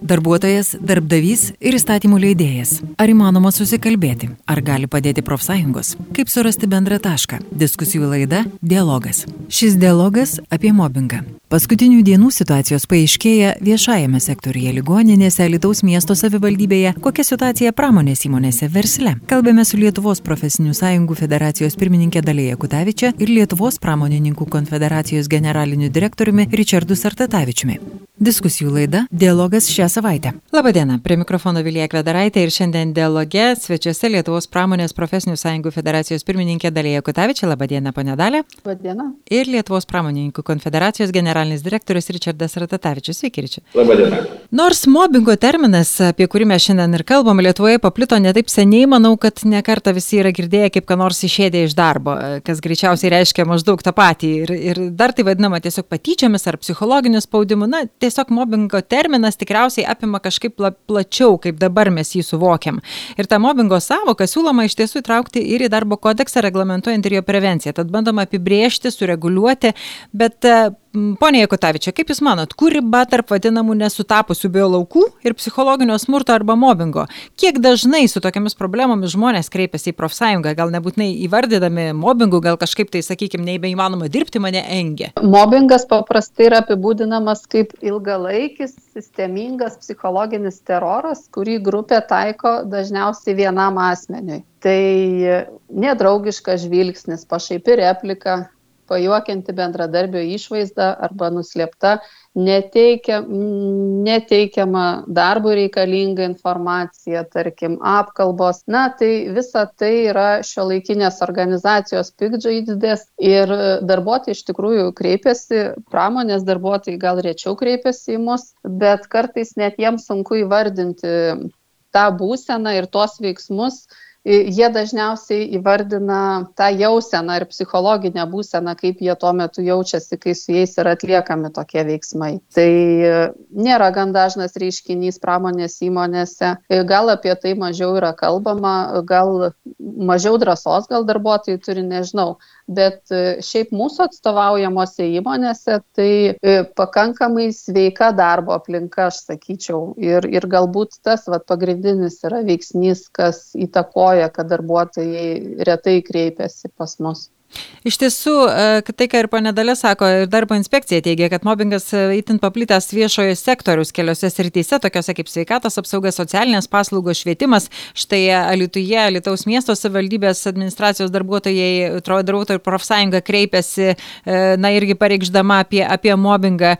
Darbuotojas, darbdavys ir įstatymų leidėjas. Ar įmanoma susikalbėti? Ar gali padėti profsąjungos? Kaip surasti bendrą tašką? Diskusijų laida - dialogas. Šis dialogas apie mobbingą. Paskutinių dienų situacijos paaiškėja viešajame sektoriuje ligoninėse, Lietuvos miesto savivaldybėje, kokia situacija pramonės įmonėse versle. Kalbame su Lietuvos profesinių sąjungų federacijos pirmininkė Dalėja Kutavičia ir Lietuvos pramonininkų konfederacijos generaliniu direktoriumi Richardu Sartatavičiumi. Diskusijų laida - dialogas šią savaitę. Labadiena, prie mikrofono Vilija Kvedaraitė ir šiandien dialoge svečiuose Lietuvos pramonės profesinių sąjungų federacijos pirmininkė Dalėja Kutavičia. Labadiena, ponė Dalė. Labadiena. Ir Lietuvos pramonininkų konfederacijos generalinis direktorius Richardas Ratatavičius. Sveiki, Ričiu. Labadiena. Nors mobbingo terminas, apie kurį mes šiandien ir kalbam, Lietuvoje paplito netaip seniai, manau, kad nekarta visi yra girdėję, kaip ką nors išėdė iš darbo, kas greičiausiai reiškia maždaug tą patį. Ir, ir dar tai vadinama tiesiog patyčiamis ar psichologiniu spaudimu. Na, tiesiog mobbingo terminas tikriausiai apima kažkaip pla, plačiau, kaip dabar mes jį suvokiam. Ir tą mobbingo savoką siūloma iš tiesų įtraukti ir į darbo kodeksą reglamentuojant ir jo prevenciją. Tad bandoma apibriežti, sureguliuoti, bet Pone Jekutavičia, kaip Jūs manot, kur riba tarp vadinamų nesutapusių biolaukų ir psichologinio smurto arba mobbingo? Kiek dažnai su tokiamis problemomis žmonės kreipiasi į profsąjungą, gal nebūtinai įvardydami mobbingu, gal kažkaip tai, sakykime, neįbeįmanoma dirbti, mane engia? Mobbingas paprastai yra apibūdinamas kaip ilgalaikis, sistemingas psichologinis teroras, kurį grupė taiko dažniausiai vienam asmeniui. Tai nedraugiškas žvilgsnis, pašaipi replika, pajuokianti bendradarbio išvaizda arba nuslėpta neteikia, neteikiama darbui reikalinga informacija, tarkim, apkalbos. Na, tai visa tai yra šio laikinės organizacijos pikdžaidės ir darbuotojai iš tikrųjų kreipiasi, pramonės darbuotojai gal rečiau kreipiasi į mus, bet kartais net jiems sunku įvardinti tą būseną ir tuos veiksmus, jie dažniausiai įvardina tą jauseną ir psichologinę būseną, kaip jie tuo metu jaučiasi, kai su jais yra atliekami tokie veiksmai. Tai nėra gan dažnas reiškinys pramonės įmonėse, gal apie tai mažiau yra kalbama, gal mažiau drąsos gal darbuotojai turi, nežinau bet e, šiaip mūsų atstovaujamose įmonėse tai e, pakankamai sveika darbo aplinka, aš sakyčiau. Ir, ir galbūt tas vat, pagrindinis yra veiksnys, kas įtakoja, kad darbuotojai retai kreipiasi pas mus. Iš tiesų, e, tai, ką ir ponė Dalė sako, ir darbo inspekcija teigia, kad mobbingas e, paplitęs viešojo sektorius keliose srityse, tokiuose kaip sveikatos apsauga, socialinės paslaugos, švietimas. Štai Alituje, Lietuvos miesto savivaldybės administracijos darbuotojai, darbuotojų profsąjunga kreipėsi, e, na irgi pareikšdama apie, apie mobbingą.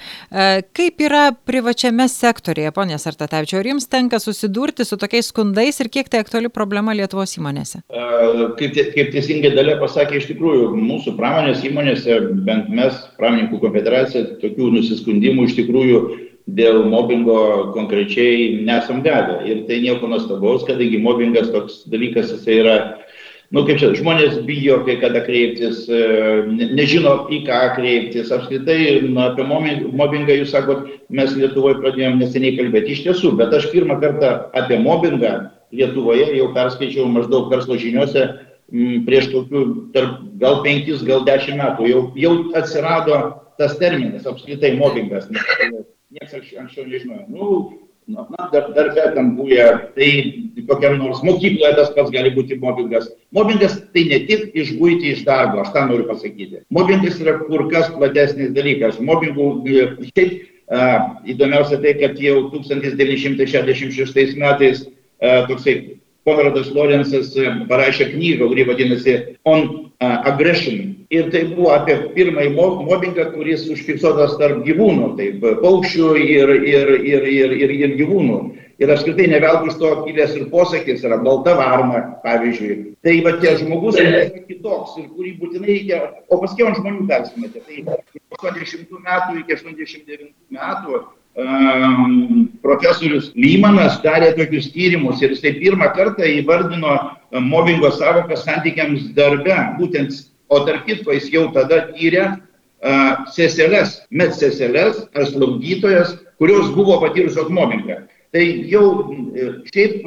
Kaip yra privačiame sektorėje, ponė Sartatavičio, ar jums tenka susidurti su tokiais skundais ir kiek tai aktuali problema Lietuvos įmonėse? Kaip, kaip teisingai Dalė pasakė, iš tikrųjų, tikrųjų mūsų pramonės įmonėse, bent mes, pramoninkų konfederacija, tokių nusiskundimų iš tikrųjų dėl mobbingo konkrečiai nesam gavę. Ir tai nieko nuostabaus, kadangi mobbingas toks dalykas, jisai yra, nu kaip čia, žmonės bijo, kai kada kreiptis, e, nežino, į ką kreiptis. Apskritai, nu, apie mobbingą jūs sakot, mes Lietuvoje pradėjome neseniai kalbėti iš tiesų, bet aš pirmą kartą apie mobbingą Lietuvoje jau perskaičiau maždaug verslo žiniuose prieš kokių tarp, gal penkis, gal dešimt metų jau, jau atsirado tas terminas, apskritai mobbingas, niekas anksčiau nežinojo. Nu, na, dar, darbė tam būja, tai kokiam nors mokykloje tas pats gali būti mobbingas. Mobbingas tai ne tik išbūti iš darbo, aš tą noriu pasakyti. Mobbingas yra kur kas platesnis dalykas. Mobbingų, šiaip a, įdomiausia tai, kad jau 1966 metais a, toksai Konradas Lorenzas e, parašė knygą, kuri vadinasi On Aggression. Ir tai buvo apie pirmąjį mobbingą, kuris užfiksuotas tarp gyvūnų, tai paukščių ir, ir, ir, ir, ir, ir gyvūnų. Ir apskritai neveltui iš to kilęs ir posakis yra balta varna, pavyzdžiui. Tai va tie žmogus yra kitoks ir kurį būtinai reikia, o paskui ant žmonių persimetė. Tai 80 metų iki 89 metų profesorius Lymanas darė tokius tyrimus ir jisai pirmą kartą įvardino mobbingo savoką santykiams darbe. Būtent, o tarp kitko jis jau tada tyrė uh, seseles, met seseles ar slaugytojas, kurios buvo patyrusios mobbingą. Tai jau šiaip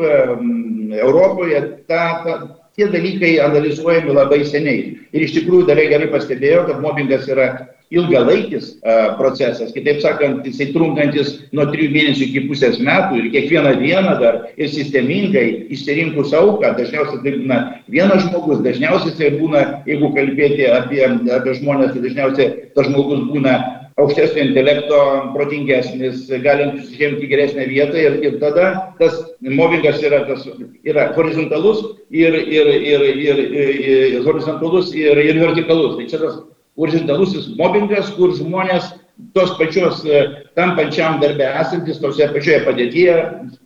Europoje ta, ta, tie dalykai analizuojami labai seniai. Ir iš tikrųjų dar gerai pastebėjo, kad mobbingas yra ilgalaikis procesas, kitaip sakant, jisai trunkantis nuo trijų mėnesių iki pusės metų ir kiekvieną dieną dar ir sistemingai išsirinkus auką, dažniausiai tai būna vienas žmogus, dažniausiai tai būna, jeigu kalbėti apie, apie žmonės, tai dažniausiai tas žmogus būna aukštesnio intelekto, protingesnis, galintis užimti geresnę vietą ir, ir tada tas mobbingas yra, tas, yra horizontalus ir, ir, ir, ir, ir, ir horizontalus ir, ir vertikalus. Tai čia tas horizontalusis mobbingas, kur žmonės tos pačios tam pačiam darbė esantis, tose pačioje padėtyje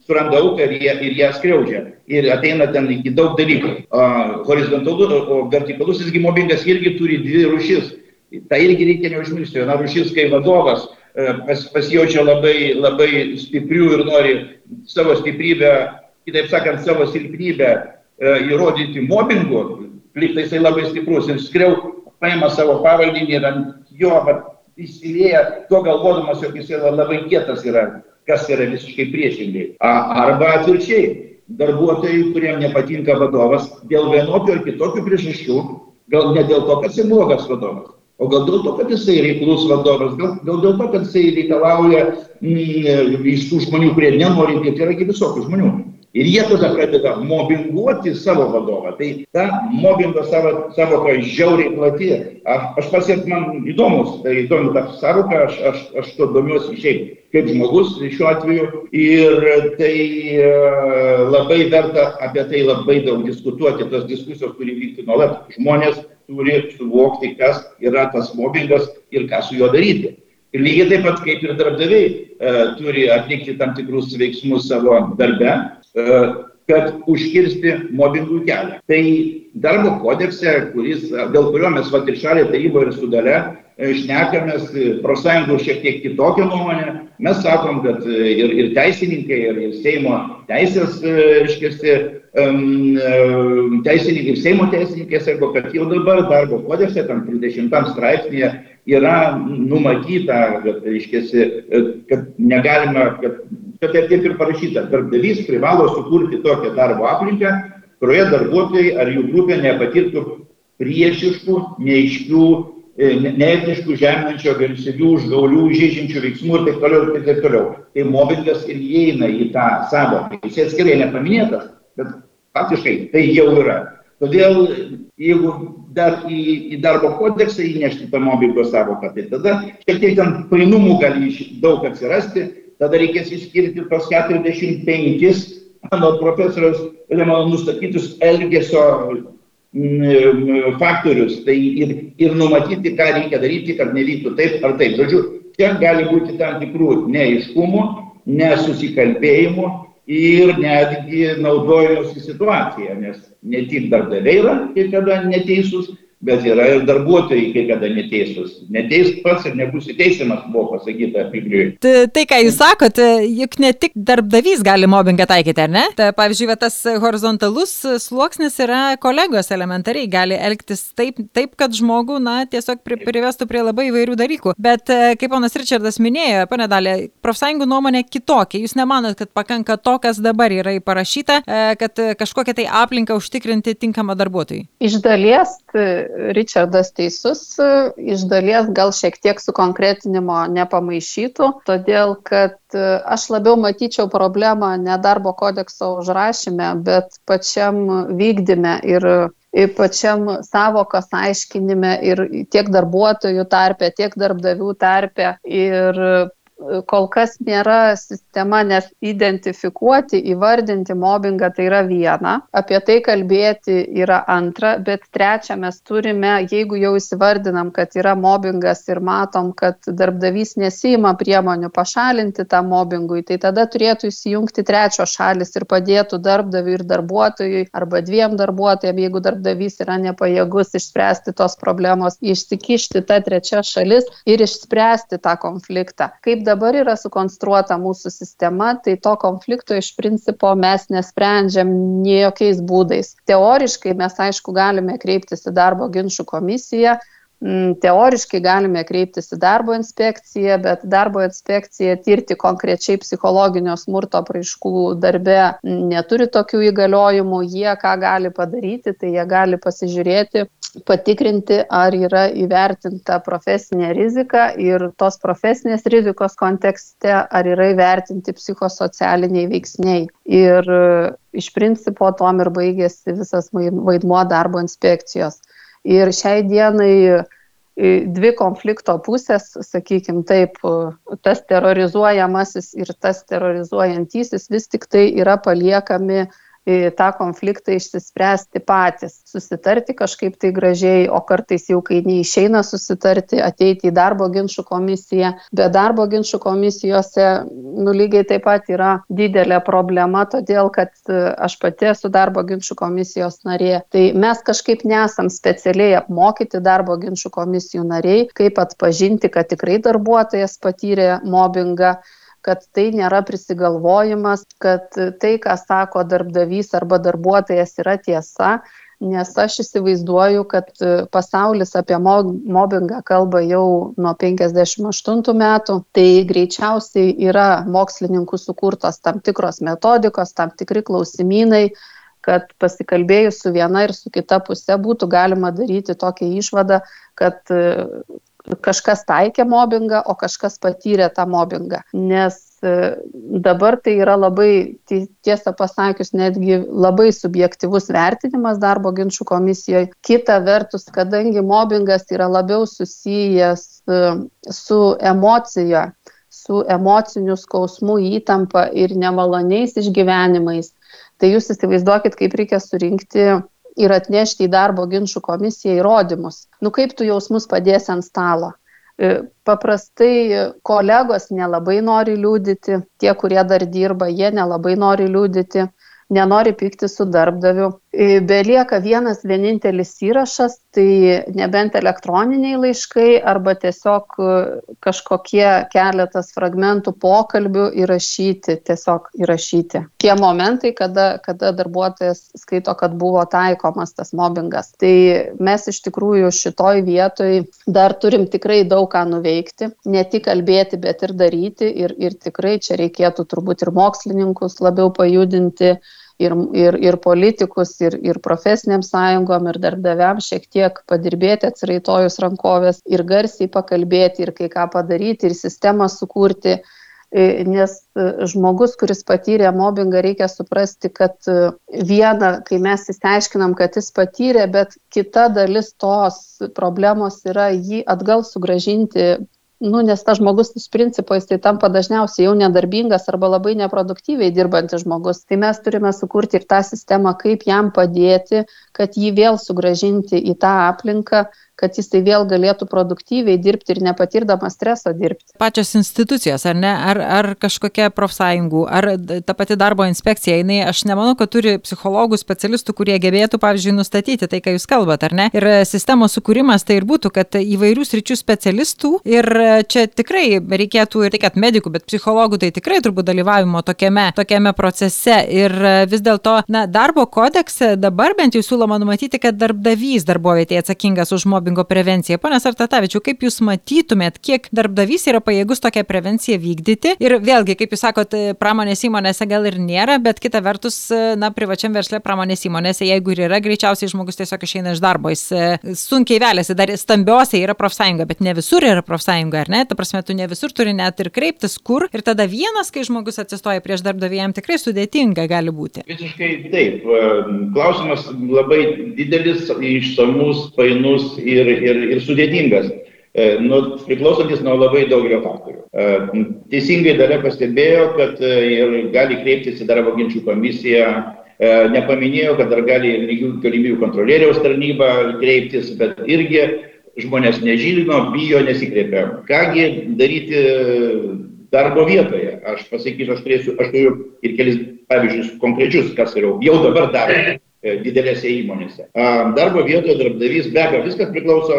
suranda auką ir, jie, ir ją skriaudžia. Ir ateina ten iki daug dalykų. O, horizontalus, o vertikalusis mobbingas irgi turi dvi rušis Tai irgi reikia neužmiršti. Viena rušis, kai vadovas pas, pasijaučia labai, labai stiprių ir nori savo stiprybę, kitaip sakant, savo silpnybę įrodyti mobbingu, liktai jisai labai stiprus ir skriau paima savo pavaldinį ir ant jo įsilieja, tuo galvodamas, jog jis yra labai kietas yra, kas yra visiškai priešingai. Arba atvirkščiai, darbuotojai, kuriem nepatinka vadovas, dėl vienokių ar kitokių priežasčių, gal ne dėl to, kad jis blogas vadovas, o gal dėl to, kad jisai reiklus vadovas, gal, gal dėl to, kad jisai reikalauja mm, iš tų žmonių, kurie nenori dirbti, yra visokių žmonių. Ir jie tada pradeda mobbinguoti savo vadovą. Tai ta mobbingo savo, savoka žiauriai plati. Aš, aš pats ir man įdomus, tai įdomu ta savoka, aš, aš, aš to domiuosi šiaip kaip žmogus šiuo atveju. Ir tai e, labai verta apie tai labai daug diskutuoti. Tas diskusijos turi vykti nuolat. Žmonės turi suvokti, kas yra tas mobbingas ir ką su juo daryti. Ir lygiai taip pat kaip ir darbdaviai e, turi atlikti tam tikrus veiksmus savo darbe, kad užkirsti mobbingų kelią. Tai darbo kodekse, kuris, dėl kurio mes va ir šalė taryboje ir sudale šnekamės, profsąjungų šiek tiek kitokią nuomonę, mes sakom, kad ir, ir teisininkai, ir, ir Seimo teisės, um, teisininkai, ir Seimo teisininkai sako, kad jau dabar darbo kodekse, tam 30 straipsnėje, yra numatyta, kad, reiškiasi, kad negalima, kad, kad taip ir parašyta, darbdavys privalo sukurti tokią darbo aplinką, kurioje darbuotojai ar jų grupė nepatirtų priešiškų, neiškių, e, neetiškų, žeminančio, agresyvių, užgaulių, žaidžiančių veiksmų ir taip toliau ir taip toliau. Tai mobbingas ir įeina į tą savoką. Jis atskirai nepaminėtas, bet faktiškai tai jau yra. Todėl jeigu dar į, į darbo kodeksą įnešti tą mobbingo savoką, tai tada šiek tiek ten painumų gali daug atsirasti, tada reikės išskirti tos 45 mano profesoriaus mano nustatytus elgesio faktorius tai ir, ir numatyti, ką reikia daryti, kad nevyktų taip ar taip. Žodžiu, čia gali būti tam tikrų neiškumų, nesusikalbėjimų ir netgi naudojimosi situacija, nes ne tik darbdaviai yra kai kada neteisūs, bet yra ir darbuotojai kai kada neteisūs. Neteisk pats ir nebūsi teisiamas, buvo pasakyta Biblijoje. Tai, ką jūs sakote, juk ne tik darbdavys gali mobbingą taikyti, ar ne? Ta, pavyzdžiui, tas horizontalus sluoksnis yra kolegos elementariai, gali elgtis taip, taip kad žmogų, na, tiesiog pri, privestų prie labai įvairių dalykų. Bet, e, kaip ponas Richardas minėjo, pane Dalė, profsąjungų nuomonė kitokia. Jūs nemanot, kad pakanka to, kas dabar yra įparašyta, e, kad kažkokią tai aplinką užtikrinti tinkamą darbuotojui? Iš dalies Richardas teisus, iš dalies gal šiek tiek sukonkretinimo nepamaišytų, todėl kad e, aš labiau matyčiau problemą ne darbo kodekso užrašyme, bet pačiam vykdyme ir ir pačiam savokos aiškinime ir tiek darbuotojų tarpe, tiek darbdavių tarpe. Ir kol kas nėra sistema, nes identifikuoti, įvardinti mobbingą tai yra viena, apie tai kalbėti yra antra, bet trečia mes turime, jeigu jau įsivardinam, kad yra mobbingas ir matom, kad darbdavys nesima priemonių pašalinti tą mobbingui, tai tada turėtų įsijungti trečios šalis ir padėtų darbdaviui ir darbuotojui arba dviem darbuotojams, jeigu darbdavys yra nepajėgus išspręsti tos problemos, išsikišti tą trečią šalis ir išspręsti tą konfliktą. Kaip dabar yra sukonstruota mūsų sistema, tai to konflikto iš principo mes nesprendžiam jokiais būdais. Teoriškai mes aišku galime kreiptis į darbo ginčių komisiją, teoriškai galime kreiptis į darbo inspekciją, bet darbo inspekcija tirti konkrečiai psichologinio smurto praiškų darbe neturi tokių įgaliojimų. Jie ką gali padaryti, tai jie gali pasižiūrėti, patikrinti, ar yra įvertinta profesinė rizika ir tos profesinės rizikos kontekste, ar yra įvertinti psichosocialiniai veiksniai. Ir iš principo tom ir baigėsi visas vaidmuo darbo inspekcijos. Ir šiai dienai dvi konflikto pusės, sakykime taip, tas terrorizuojamasis ir tas terrorizuojantysis vis tik tai yra paliekami tą konfliktą išsispręsti patys, susitarti kažkaip tai gražiai, o kartais jau kai neišeina susitarti, ateiti į darbo ginčių komisiją. Bet darbo ginčių komisijose nu, lygiai taip pat yra didelė problema, todėl kad e, aš pati esu darbo ginčių komisijos narė. Tai mes kažkaip nesam specialiai apmokyti darbo ginčių komisijų nariai, kaip atpažinti, kad tikrai darbuotojas patyrė mobbingą kad tai nėra prisigalvojimas, kad tai, ką sako darbdavys arba darbuotojas, yra tiesa, nes aš įsivaizduoju, kad pasaulis apie mobbingą kalba jau nuo 58 metų, tai greičiausiai yra mokslininkų sukurtos tam tikros metodikos, tam tikri klausimynai, kad pasikalbėjus su viena ir su kita pusė būtų galima daryti tokią išvadą, kad kažkas taikė mobbingą, o kažkas patyrė tą mobbingą. Nes e, dabar tai yra labai, tiesą pasakius, netgi labai subjektivus vertinimas darbo ginčių komisijoje. Kita vertus, kadangi mobbingas yra labiau susijęs e, su emocija, su emociniu skausmu, įtampa ir nemaloniais išgyvenimais, tai jūs įsivaizduokit, kaip reikia surinkti ir atnešti į darbo ginčių komisiją įrodymus. Nu kaip tu jausmus padėsi ant stalo? E, paprastai kolegos nelabai nori liūdyti, tie, kurie dar dirba, jie nelabai nori liūdyti nenori pykti su darbdaviu. Belieka vienas vienintelis įrašas, tai nebent elektroniniai laiškai arba tiesiog e, kažkokie keletas fragmentų pokalbių įrašyti, tiesiog įrašyti. Tie momentai, kada, kada darbuotojas skaito, kad buvo taikomas tas mobbingas. Tai mes iš tikrųjų šitoj vietoj dar turim tikrai daug ką nuveikti, ne tik kalbėti, bet ir daryti. Ir, ir tikrai čia reikėtų turbūt ir mokslininkus labiau pajudinti ir, ir, ir politikus, ir, ir profesiniam sąjungom, ir darbdaviam šiek tiek padirbėti atsiraitojus rankovės ir garsiai pakalbėti, ir kai ką padaryti, ir sistemą sukurti. E, nes e, žmogus, kuris patyrė mobbingą, reikia suprasti, kad e, viena, kai mes įsiaiškinam, kad jis patyrė, bet kita dalis tos problemos yra jį atgal sugražinti nu nes tas žmogus iš principo jisai tampa dažniausiai jau nedarbingas arba labai neproduktyviai dirbantis žmogus. Tai mes turime sukurti ir tą sistemą kaip jam padėti kad jį vėl sugrąžinti į tą aplinką kad jisai vėl galėtų produktyviai dirbti ir nepatirdamas streso dirbti. Pačios institucijos, ar ne, ar, ar kažkokia profsąjungų, ar ta pati darbo inspekcija, jinai, aš nemanau, kad turi psichologų, specialistų, kurie gebėtų, pavyzdžiui, nustatyti tai, ką jūs kalbate, ar ne? Ir sistemos sukūrimas tai ir būtų, kad įvairių sričių specialistų ir čia tikrai reikėtų ir kad medikų, bet psichologų tai tikrai turbūt dalyvavimo tokiame, tokiame procese. Ir vis dėlto, na, darbo kodekse dabar bent jau siūloma numatyti, kad darbdavys darbovietėje atsakingas už mobilų mobingo prevenciją. Pone Sartatavičiu, kaip Jūs matytumėt, kiek darbdavys yra pajėgus tokią prevenciją vykdyti? Ir vėlgi, kaip Jūs sakote, pramonės įmonėse gal ir nėra, bet kita vertus, na, privačiam verslė pramonės įmonėse, jeigu ir yra, greičiausiai žmogus tiesiog išeina iš darbo, jis e, sunkiai vėliasi, dar stambiose yra profsąjunga, bet ne visur yra profsąjunga, ar ne? Ta prasme, tu ne visur turi net ir kreiptis, kur. Ir tada vienas, kai žmogus atsistoja prieš darbdavį, jam tikrai sudėtinga gali būti. Visiškai taip. Klausimas labai didelis, išsamus, painus ir ir, ir, ir sudėtingas, e, nu, priklausantis nuo labai daugelio faktorių. E, teisingai dalė pastebėjo, kad e, ir gali kreiptis į darbo ginčių komisiją, nepaminėjo, kad dar gali ir lygių galimybių kontrolieriaus tarnybą kreiptis, bet irgi žmonės nežino, bijo, nesikreipia. Kągi daryti darbo vietoje? Aš pasakysiu, aš turėsiu, aš turiu ir kelis pavyzdžius konkrečius, kas yra jau dabar daroma. E, didelėse įmonėse. Darbo vietoje darbdavys, be abejo, viskas priklauso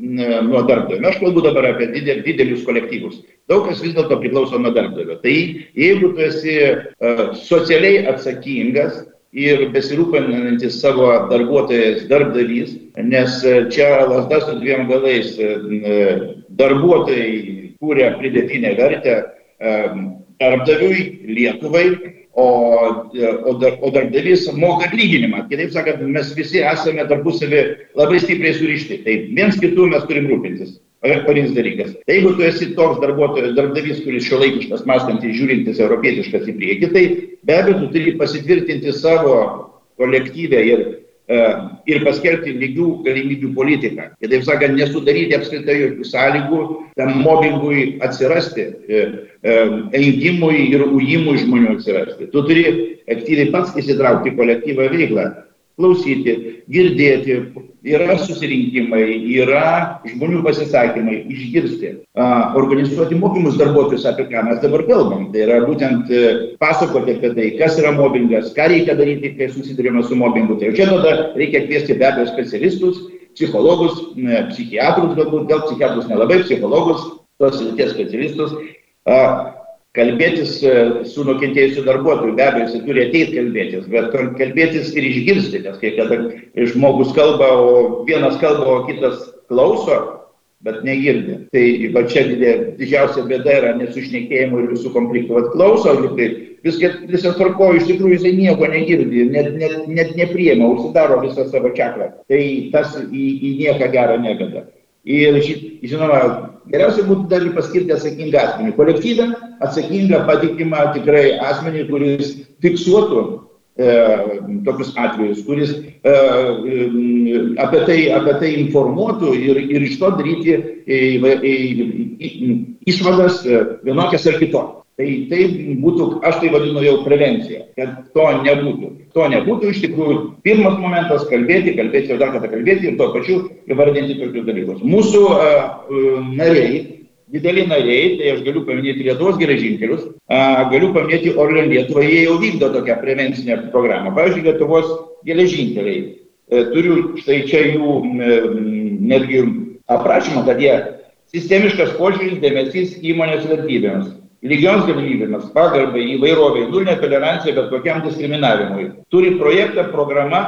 nuo darbdavio. Aš kalbu dabar apie didel, didelius kolektyvus. Daug kas vis dėlto priklauso nuo darbdavio. Tai jeigu tu esi socialiai atsakingas, ir besirūpinantis savo darbuotojais darbdavys, nes čia lasda su dviem galais. Darbuotojai kūrė pridėtinę vertę darbdaviui, Lietuvai, o, o, dar, o darbdavys moka atlyginimą. Kitaip sakant, mes visi esame tarpusavį labai stipriai surišti. Tai viens kitų mes turim rūpintis pagrindinis dalykas. Tai jeigu tu esi toks darbuotojas, darbdavys, kuris šio laikiškas, mąstantis, žiūrintis europietiškas į priekį, tai be abejo tu turi pasitvirtinti savo kolektyvę ir, e, ir paskelbti lygių galimybių politiką. Kitaip sakant, nesudaryti apskritai jokių sąlygų tam mobbingui atsirasti, e, e, engimui ir ujimui žmonių atsirasti. Tu turi aktyviai pats įsitraukti į kolektyvą veiklą klausyti, girdėti, yra susirinkimai, yra žmonių pasisakymai, išgirsti, organizuoti mokymus darbuotojus, apie ką mes dabar kalbam. Tai yra būtent e, pasakoti apie tai, kas yra mobbingas, ką reikia daryti, kai susidurime su mobbingu. Tai čia tada reikia kviesti be abejo specialistus, psichologus, psichiatrus, galbūt gal psichiatrus nelabai, psichologus, tos srities specialistus kalbėtis e, su nukentėjusiu darbuotoju, be abejo, jis turi ateiti kalbėtis, bet kalbėtis ir išgirsti, nes kai kada žmogus kalba, o vienas kalba, o kitas klauso, bet negirdi. Tai va čia didžiausia bėda yra nesušnekėjimų ir visų konfliktų. Vat klauso, tai viskas, visas tvarko, iš tikrųjų jisai nieko negirdi, net, net, net nepriema, užsidaro visą savo čakrą. Tai tas į, į nieką gerą neveda. Ir žinoma, geriausia būtų dar paskirti atsakingą asmenį. Kolektyvą atsakingą, patikimą tikrai asmenį, kuris fiksuotų e, tokius atvejus, kuris e, apie, tai, apie tai informuotų ir, ir iš to daryti e, e, e, išvadas e, vienokias ar kitokias. Tai tai būtų, aš tai vadinu jau prevencija, kad to nebūtų. To nebūtų iš tikrųjų pirmas momentas kalbėti, kalbėti ir dar kartą kalbėti ir tuo pačiu įvardinti tokius dalykus. Mūsų uh, nariai, dideli nariai, tai aš galiu paminėti Lietuvos geležinkelius, uh, galiu paminėti Orlen Lietuvą, jie jau vykdo tokią prevencinę programą. Pavyzdžiui, Lietuvos geležinkeliai. Uh, turiu štai čia jų uh, netgi aprašymą, kad jie sistemiškas požiūris dėmesys įmonės vertybėms lygioms galimybėmis, pagarbai, įvairoviai, nulinė tolerancija bet kokiam diskriminavimui. Turi projektą, programą,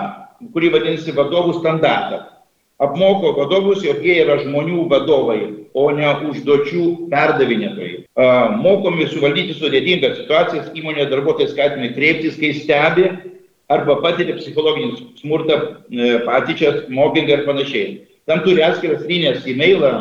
kuri vadinasi vadovų standartą. Apmoko vadovus, jog jie yra žmonių vadovai, o ne užduočių perdavinėtojai. Mokomi suvaldyti sudėtingas situacijas, įmonė darbuotojai skatinami kreiptis, kai stebi arba patiria psichologinį smurtą, e, patyčias, mobbingą ir panašiai. Tam turi atskiras linijas e-mailą,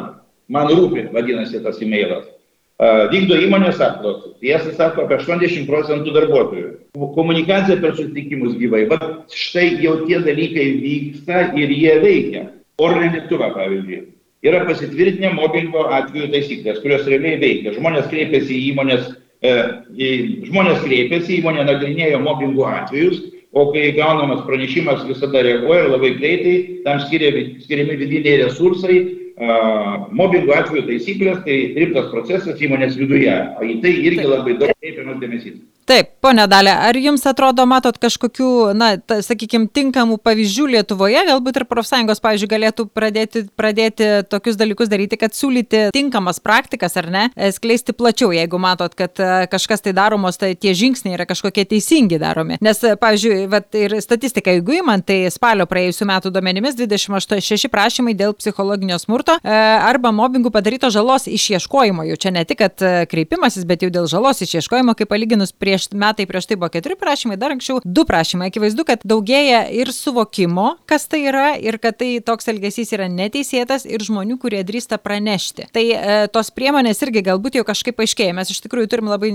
man rūpi, vadinasi tas e-mailas vykdo įmonės apklausas. Tiesą sako, apie 80 procentų darbuotojų. Komunikacija per susitikimus gyvai. Va štai jau tie dalykai vyksta ir jie veikia. Orlen Lietuva, pavyzdžiui, yra pasitvirtinę mobbingo atveju taisyklės, kurios realiai veikia. Žmonės kreipiasi į įmonės, e, į, žmonės kreipiasi, įmonė nagrinėjo mobbingo atvejus, o kai gaunamas pranešimas visada reaguoja labai greitai, tam skiria, skiriami vidiniai resursai, mobbingo atveju taisyklės, tai rimtas procesas įmonės viduje, o į tai irgi labai daug kreipiamas dėmesys. Taip, ponė Dalė, ar jums atrodo, matot kažkokių, na, sakykime, tinkamų pavyzdžių Lietuvoje, galbūt ir profsąjungos, pavyzdžiui, galėtų pradėti, pradėti tokius dalykus daryti, kad siūlyti tinkamas praktikas ar ne, e, skleisti plačiau, jeigu matot, kad e, kažkas tai daromos, tai tie žingsniai yra kažkokie teisingi daromi. Nes, e, pavyzdžiui, vat, ir statistika, jeigu įman, tai spalio praėjusiu metu duomenimis 26 prašymai dėl psichologinio smurto arba mobbingų padaryto žalos išieškojimo. Jau čia ne tik, kad kreipimasis, bet jau dėl žalos išieškojimo, kaip palyginus prie prieš metai prieš tai buvo keturi prašymai, dar anksčiau du prašymai. Akivaizdu, kad daugėja ir suvokimo, kas tai yra ir kad tai toks elgesys yra neteisėtas ir žmonių, kurie drįsta pranešti. Tai e, tos priemonės irgi galbūt jau kažkaip aiškėja. Mes iš tikrųjų turim labai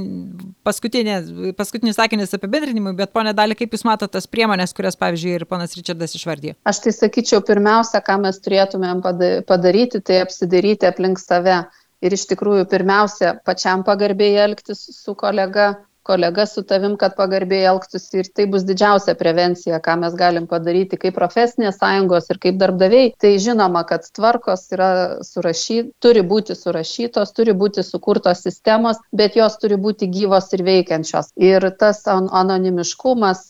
paskutinį, paskutinis sakinis apibendrinimui, bet ponė Dalį, kaip Jūs matote tas priemonės, kurias, pavyzdžiui, ir ponas Richardas išvardė? Aš tai sakyčiau, pirmiausia, ką mes turėtumėm padaryti, tai apsidaryti aplink save. Ir iš tikrųjų, pirmiausia, pačiam pagarbiai elgtis su kolega, kolega su tavim, kad pagarbiai elgtųsi ir tai bus didžiausia prevencija, ką mes galim padaryti kaip profesinės sąjungos ir kaip darbdaviai. Tai žinoma, kad tvarkos yra surašy, turi būti surašytos, turi būti sukurtos sistemos, bet jos turi būti gyvos ir veikiančios. Ir tas anonimiškumas,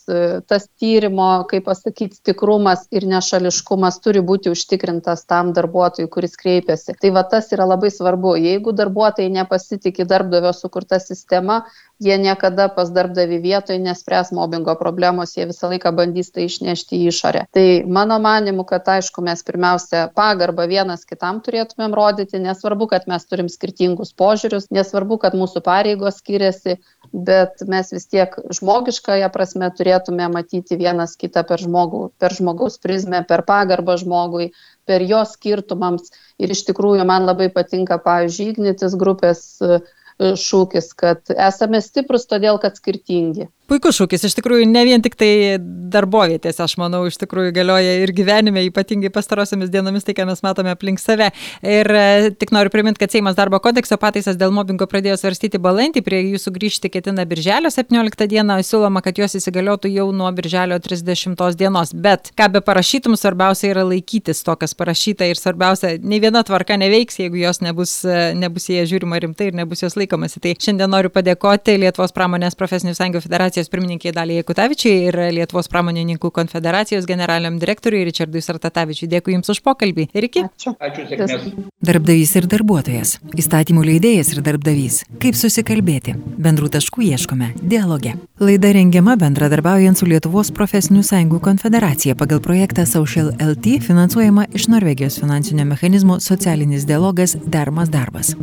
tas tyrimo, kaip pasakyti, tikrumas ir nešališkumas turi būti užtikrintas tam darbuotojui, kuris kreipiasi. Tai va tas yra labai svarbu. Jeigu darbuotojai nepasitikė darbdavio sukurta sistema, jie niekada pas darbdavį vietoj nespręs mobingo problemos, jie visą laiką bandys tai išnešti į išorę. Tai mano manimu, kad aišku, mes pirmiausia pagarbą vienas kitam turėtumėm rodyti, nesvarbu, kad mes turim skirtingus požiūrius, nesvarbu, kad mūsų pareigos skiriasi, bet mes vis tiek žmogiškąją prasme turėtume matyti vienas kitą per, žmogų, per žmogaus prizmę, per pagarbą žmogui, per jo skirtumams. Ir iš tikrųjų man labai patinka, pavyzdžiui, Ignitis grupės šūkis, kad esame stiprus todėl, kad skirtingi. Puikus šūkis, iš tikrųjų, ne vien tik tai darbovietėse, aš manau, iš tikrųjų galioja ir gyvenime, ypatingai pastarosiamis dienomis, tai ką mes matome aplink save. Ir e, tik noriu priminti, kad Seimas darbo kodekso pataisas dėl mobbingo pradėjo svarstyti balandį, prie jų sugrįžti ketina birželio 17 dieną, siūloma, kad jos įsigaliotų jau nuo birželio 30 dienos. Bet ką be parašytum, svarbiausia yra laikytis to, kas parašyta ir svarbiausia, nei viena tvarka neveiks, jeigu jos nebus, e, nebus jie žiūrima rimtai ir nebus jos laikomasi. Tai šiandien noriu padėkoti Lietuvos pramonės profesinių sąjungų federacijos pirmininkė Dalija Kutavičiai ir Lietuvos pramonininkų konfederacijos generaliniam direktoriui Richardui Sartatavičiui. Dėkui Jums už pokalbį ir iki. Ačiū. Ačiū sėkmės. Darbdavys ir darbuotojas. Įstatymų leidėjas ir darbdavys. Kaip susikalbėti? Bendrų taškų ieškome. Dialoge. Laida rengiama bendradarbiaujant su Lietuvos profesinių sąjungų konfederacija pagal projektą Social LT finansuojama iš Norvegijos finansinio mechanizmo socialinis dialogas Dermas darbas.